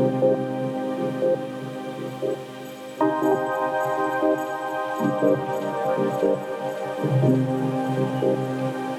Thank you.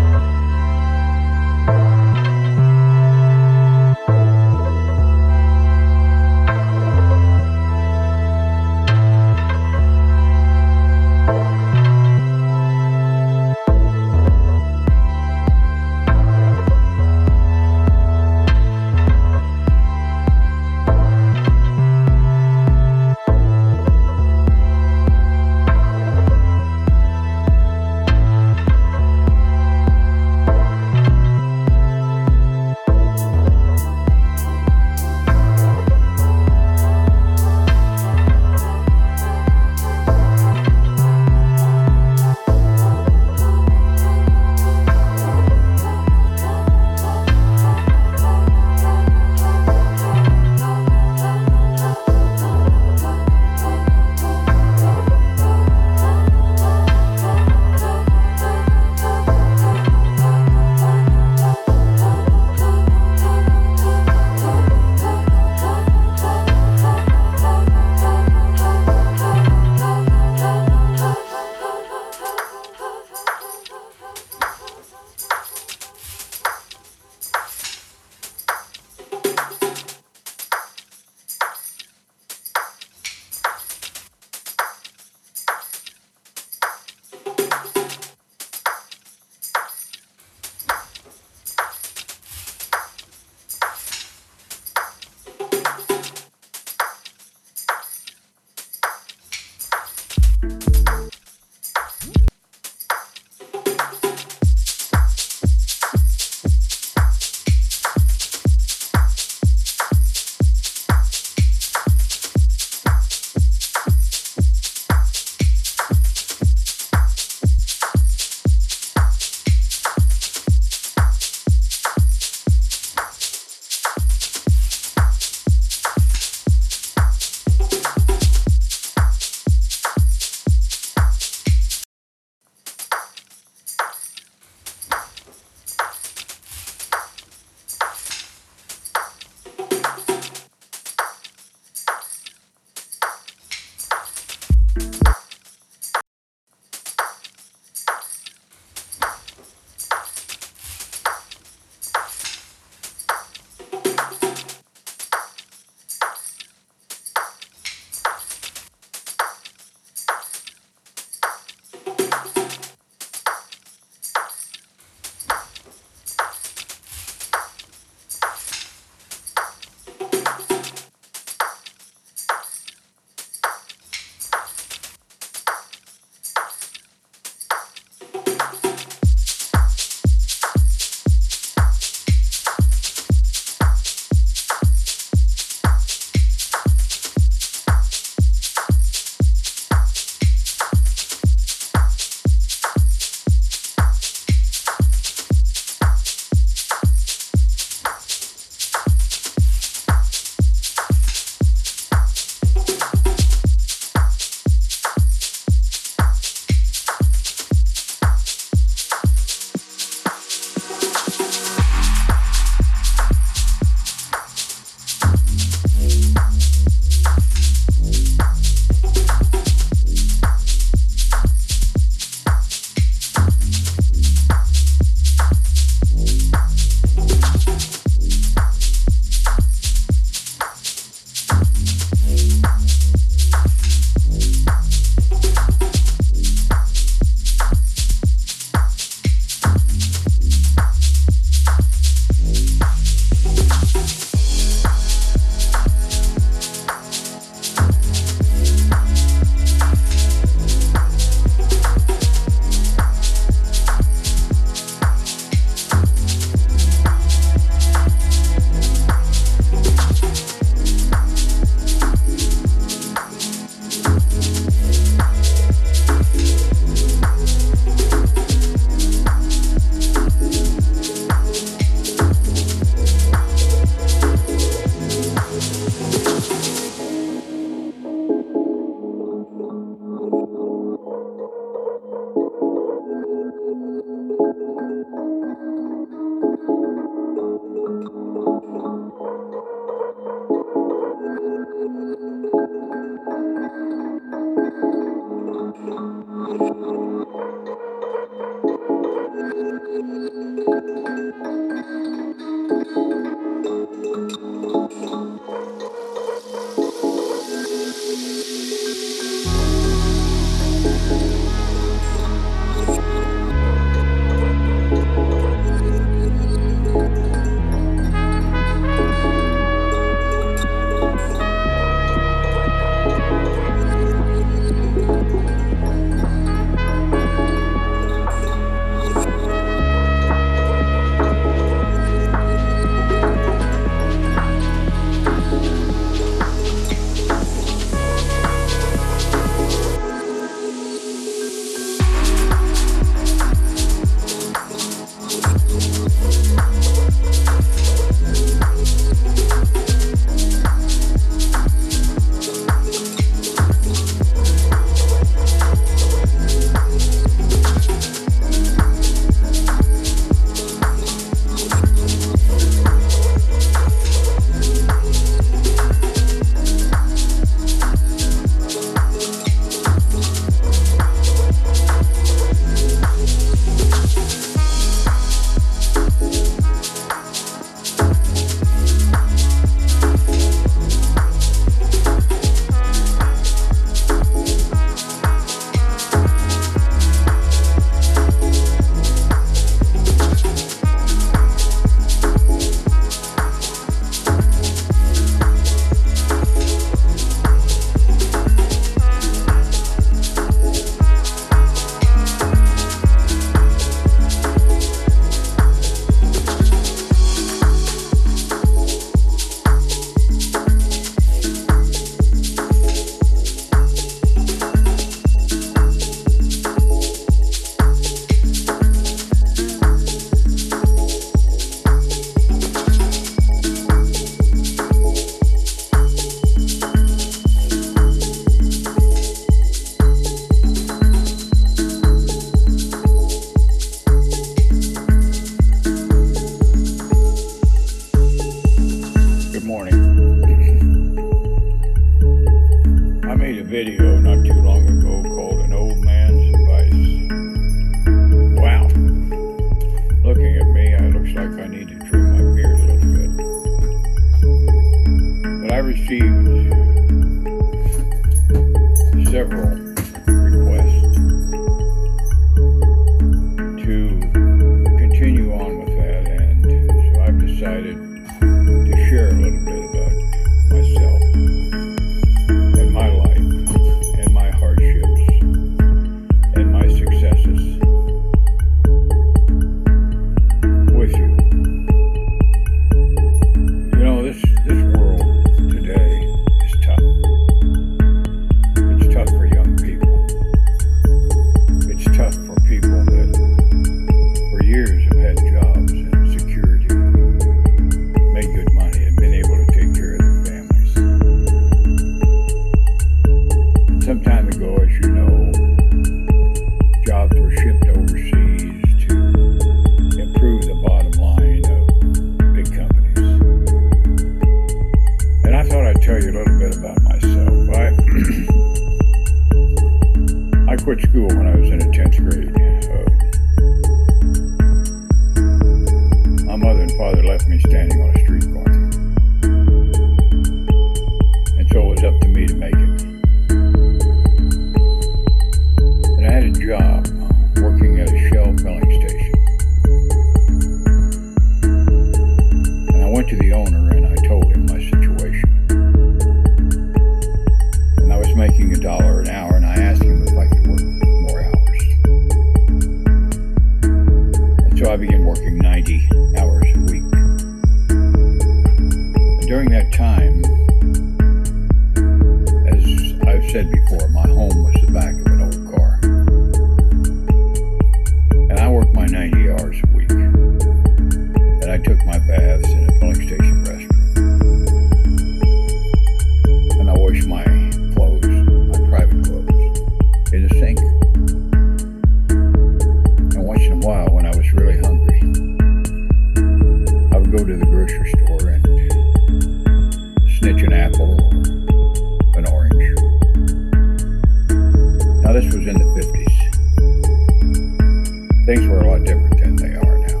were a lot different than they are now.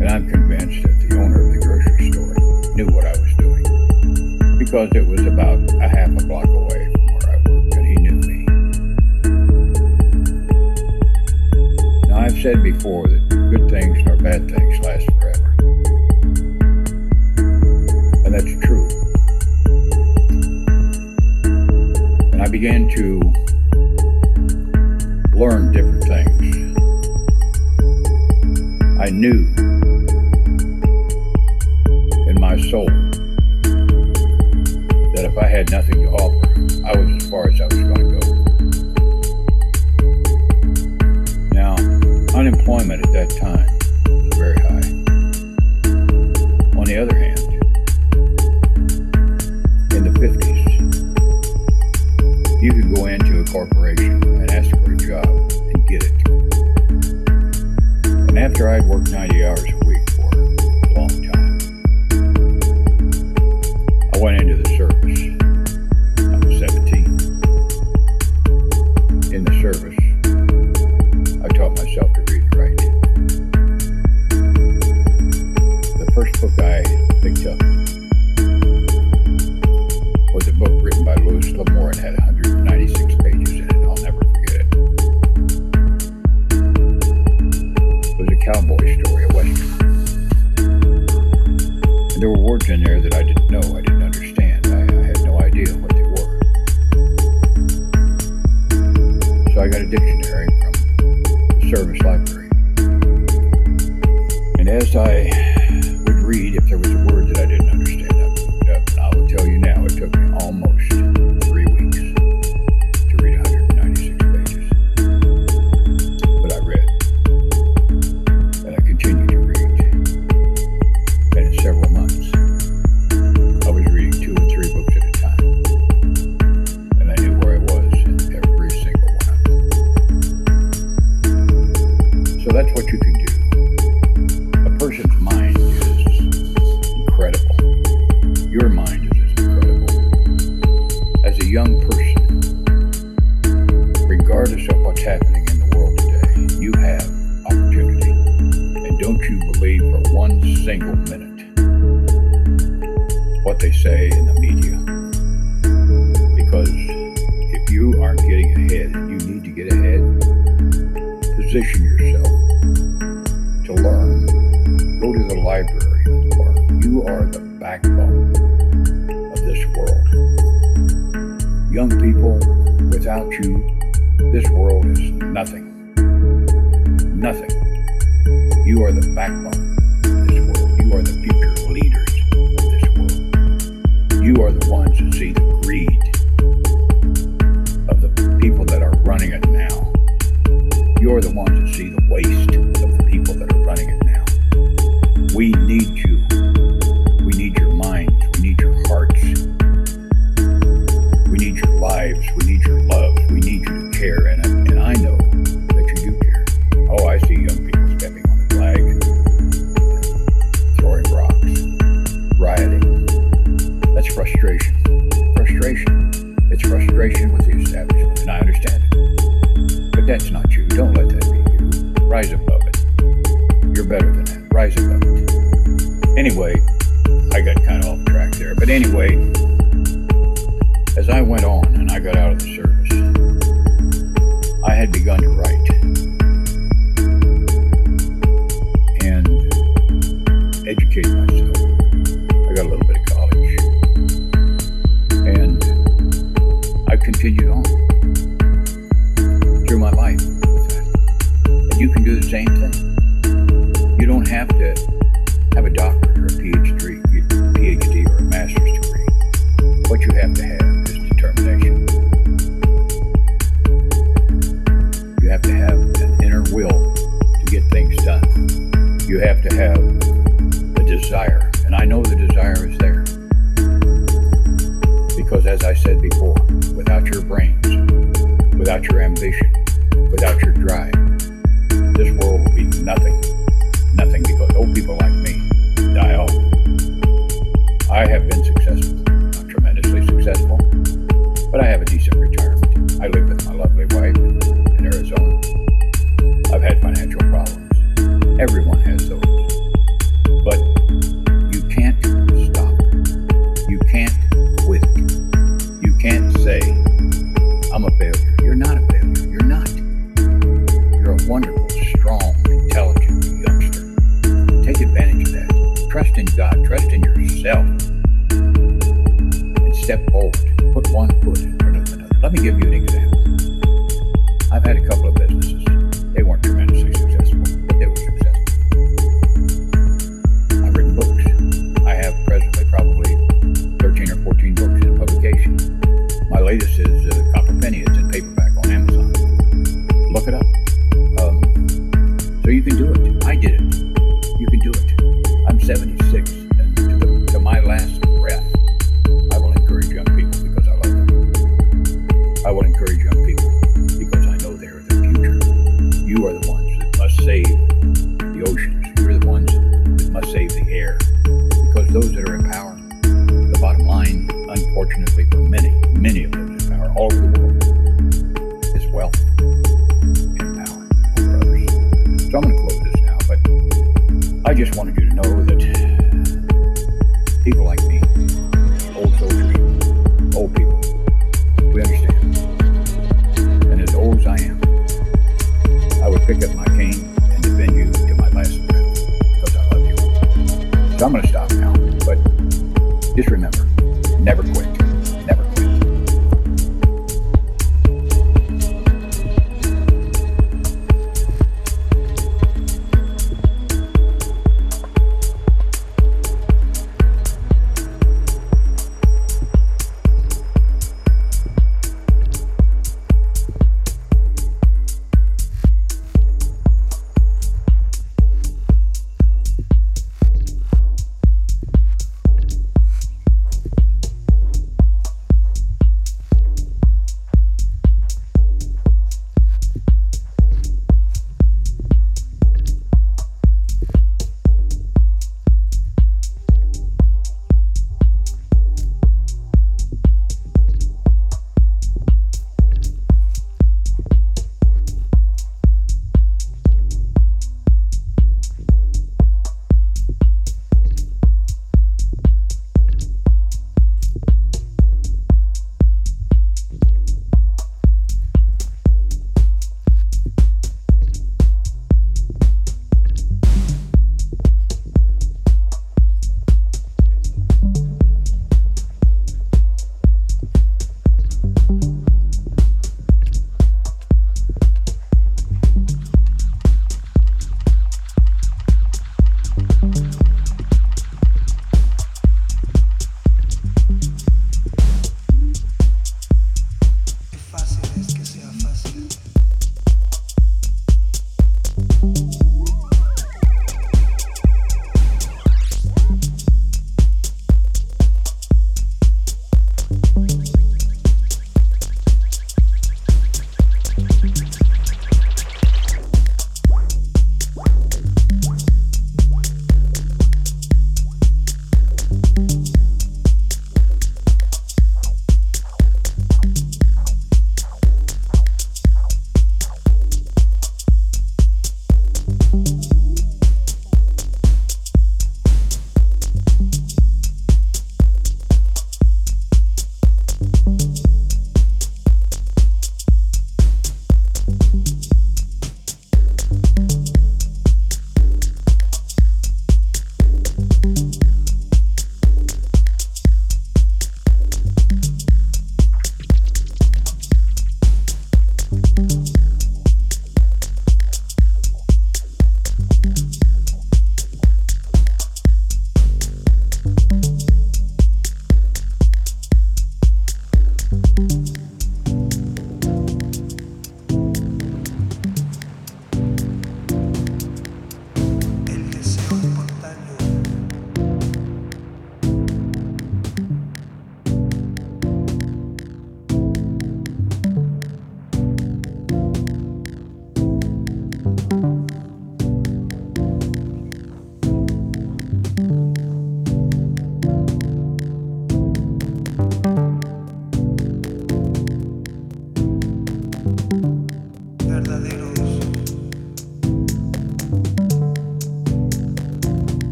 And I'm convinced that the owner of the grocery store knew what I was doing because it was about a half a block away from where I worked and he knew me. Now, I've said before that good things nor bad things last forever. And that's true. And I began to learn different things. I knew in my soul that if I had nothing to offer, I was as far as I was going to go. Now, unemployment at that time was very high. On the other hand, in the 50s, you could go into a corporation after I'd worked 90 hours. You're the see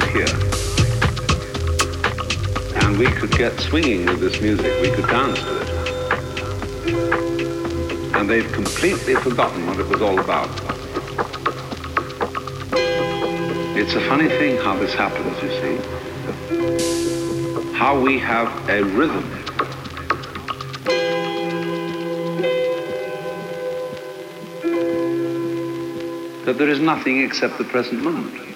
sit here and we could get swinging with this music, we could dance to it. And they've completely forgotten what it was all about. It's a funny thing how this happens, you see. How we have a rhythm that there is nothing except the present moment.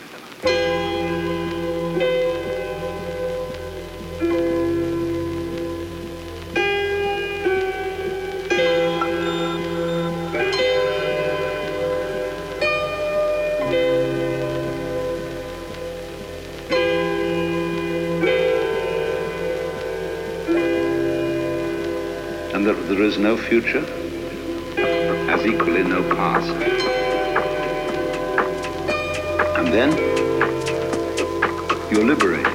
No future, as equally no past. And then you're liberated.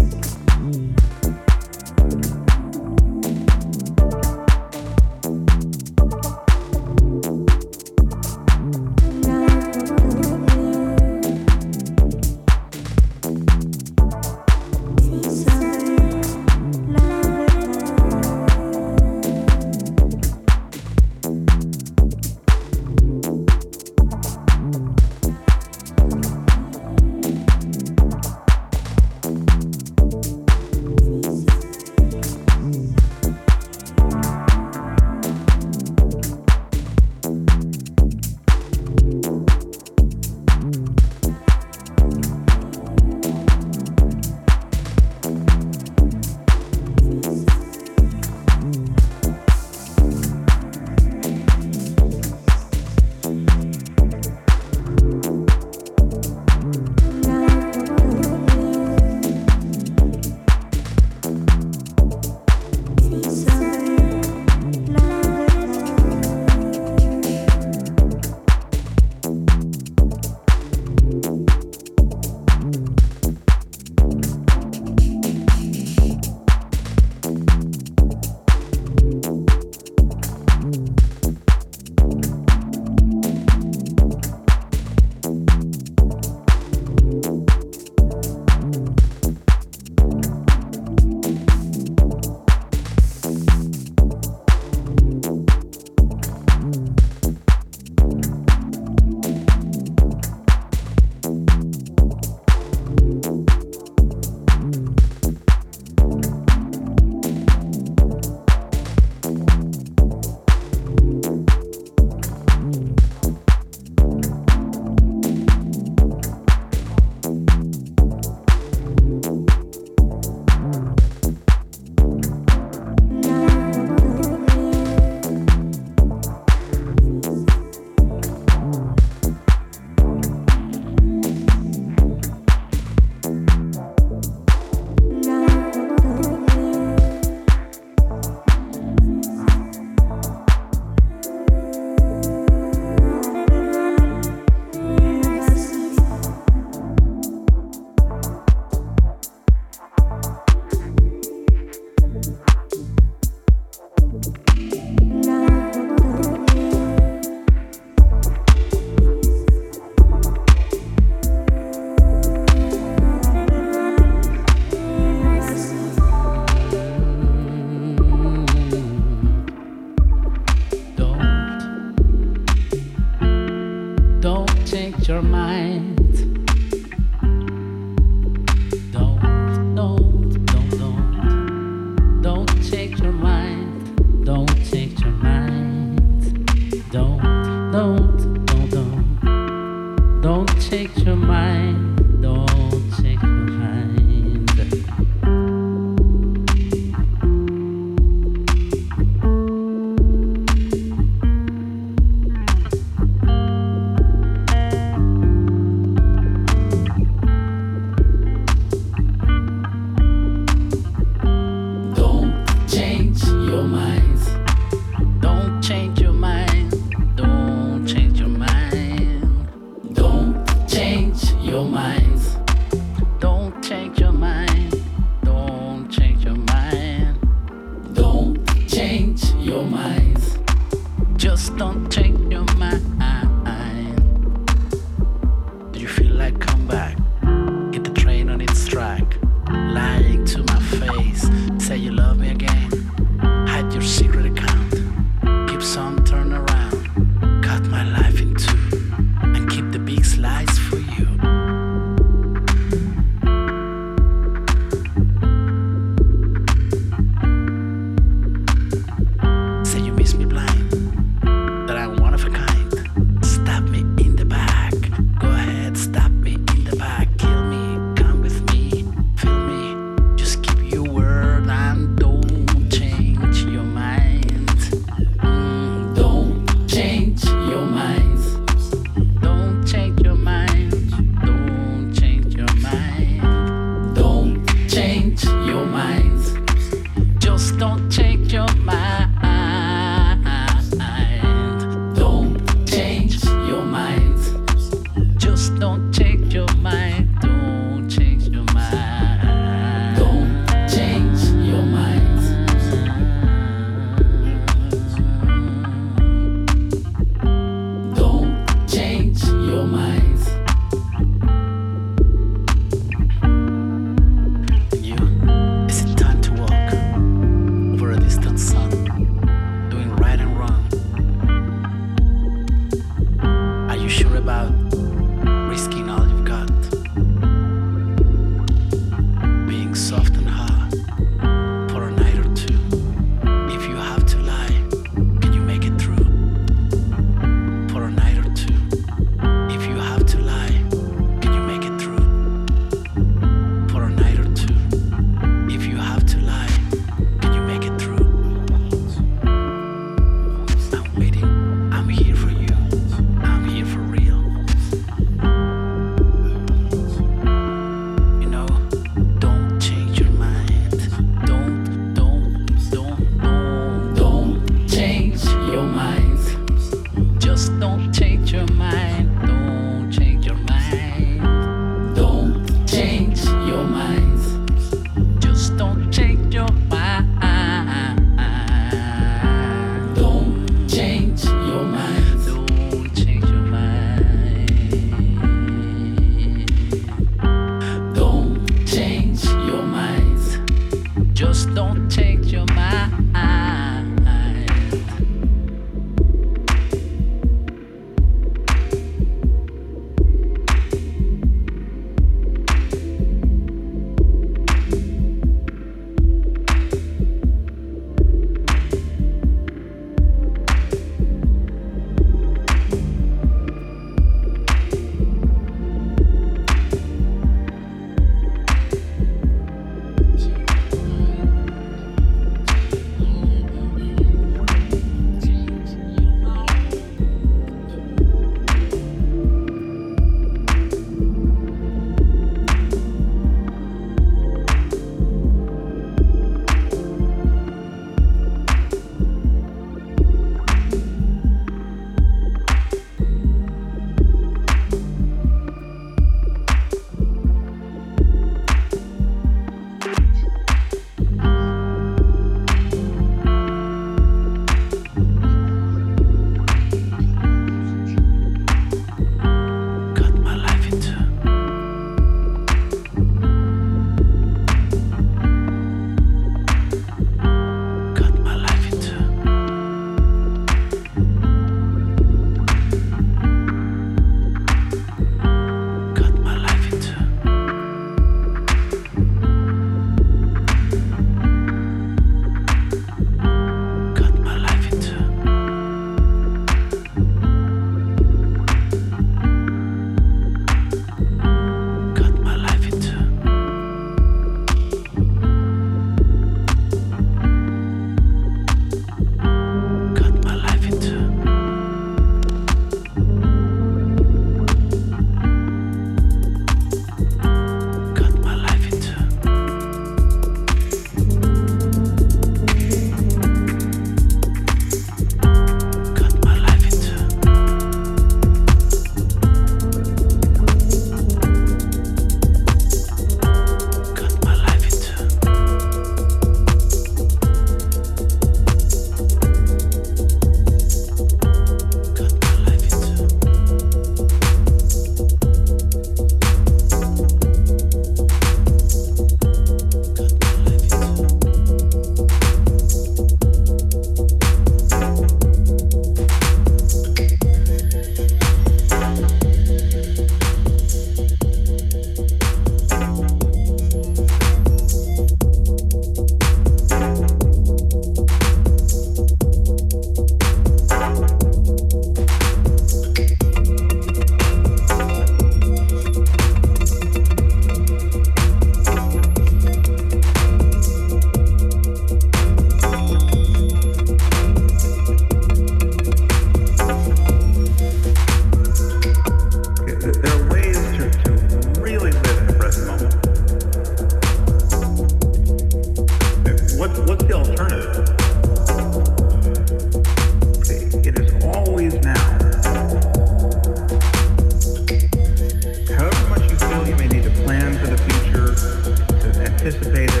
anticipated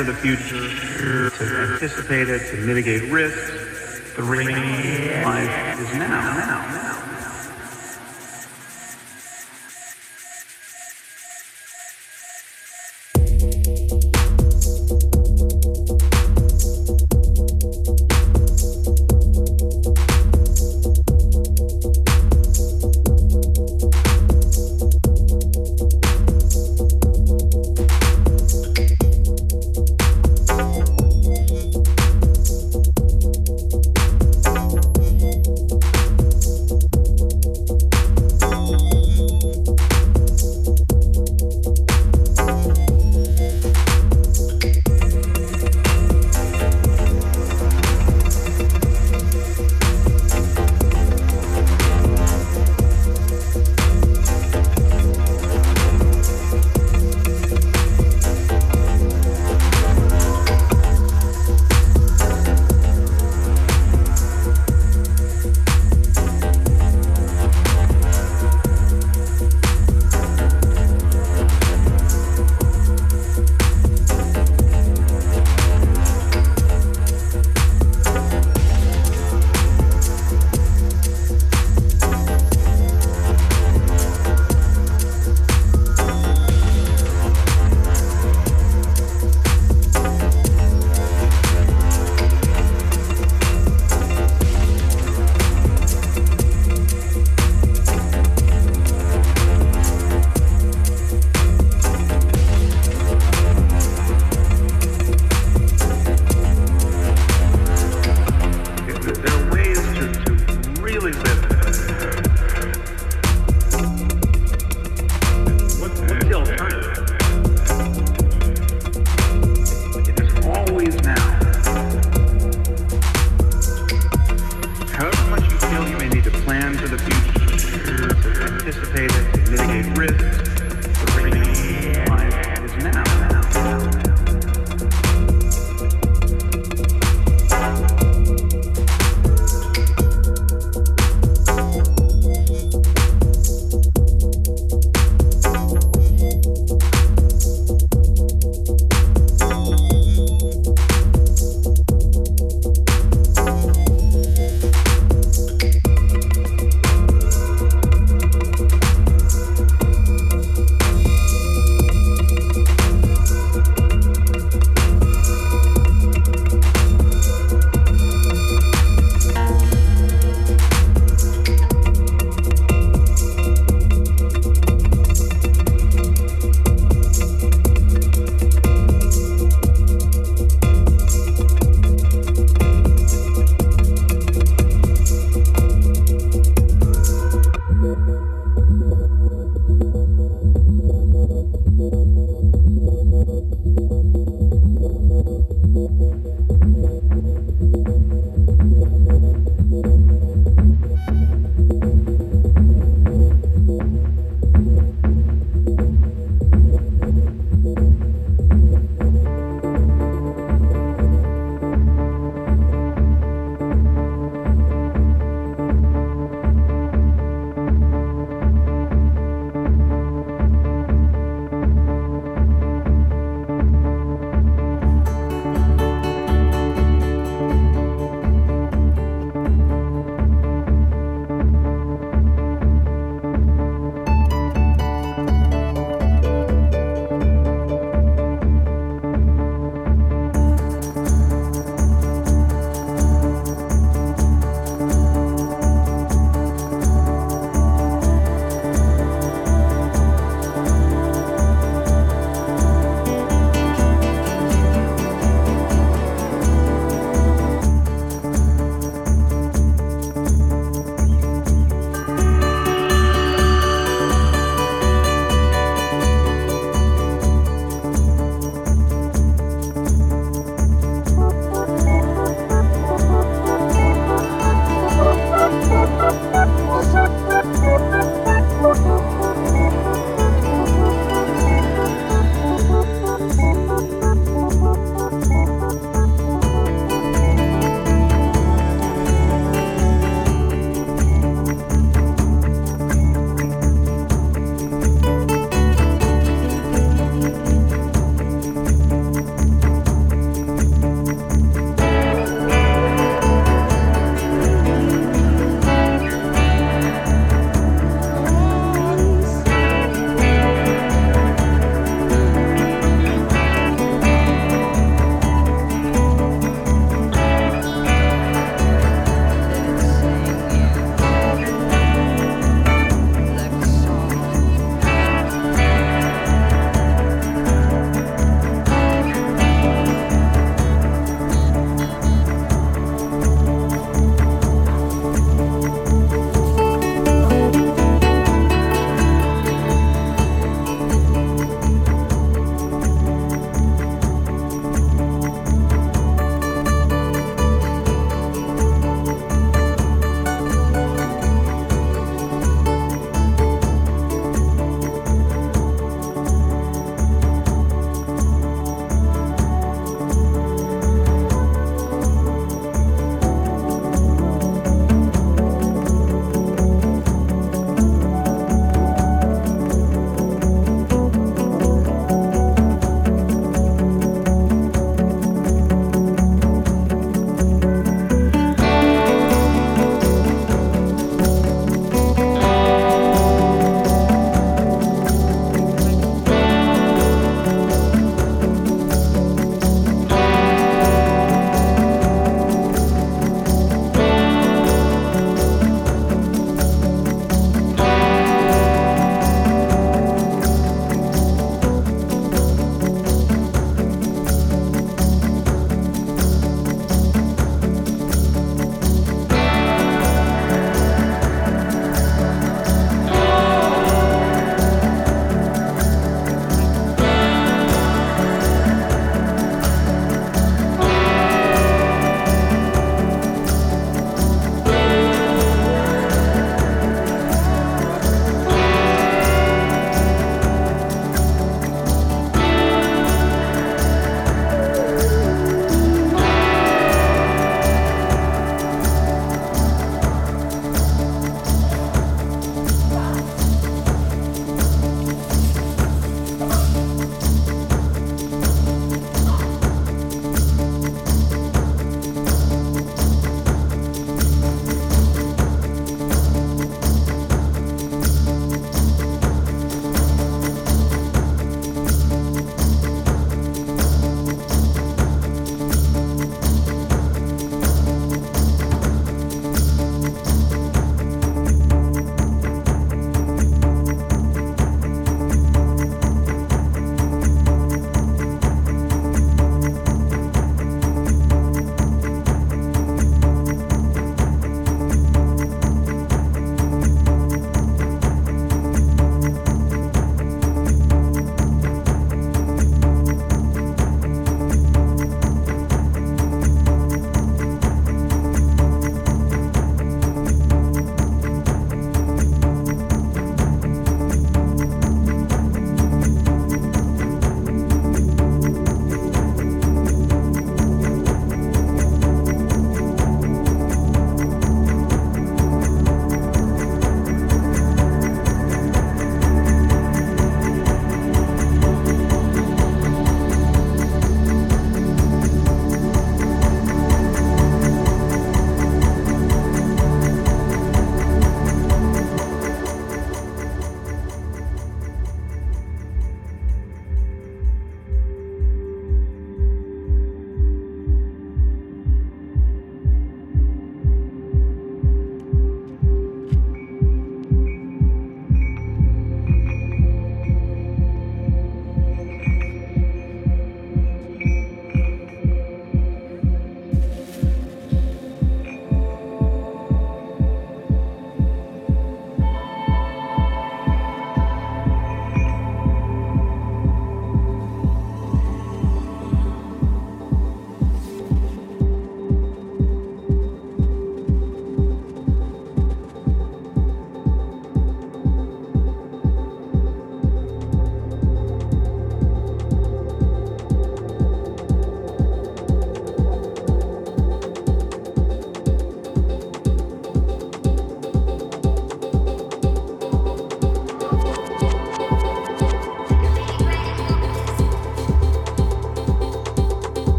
into the future to anticipate it, to mitigate risks, the ring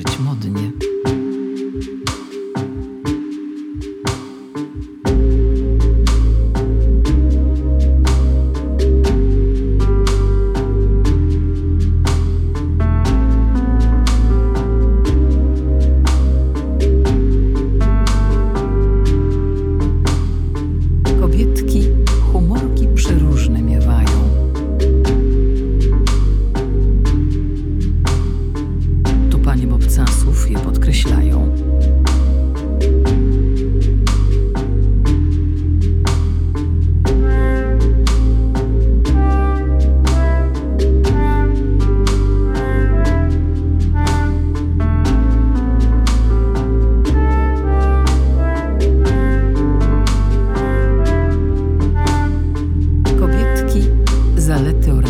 żyć modnie. Toalety oraz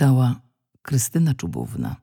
Czytała Krystyna Czubówna.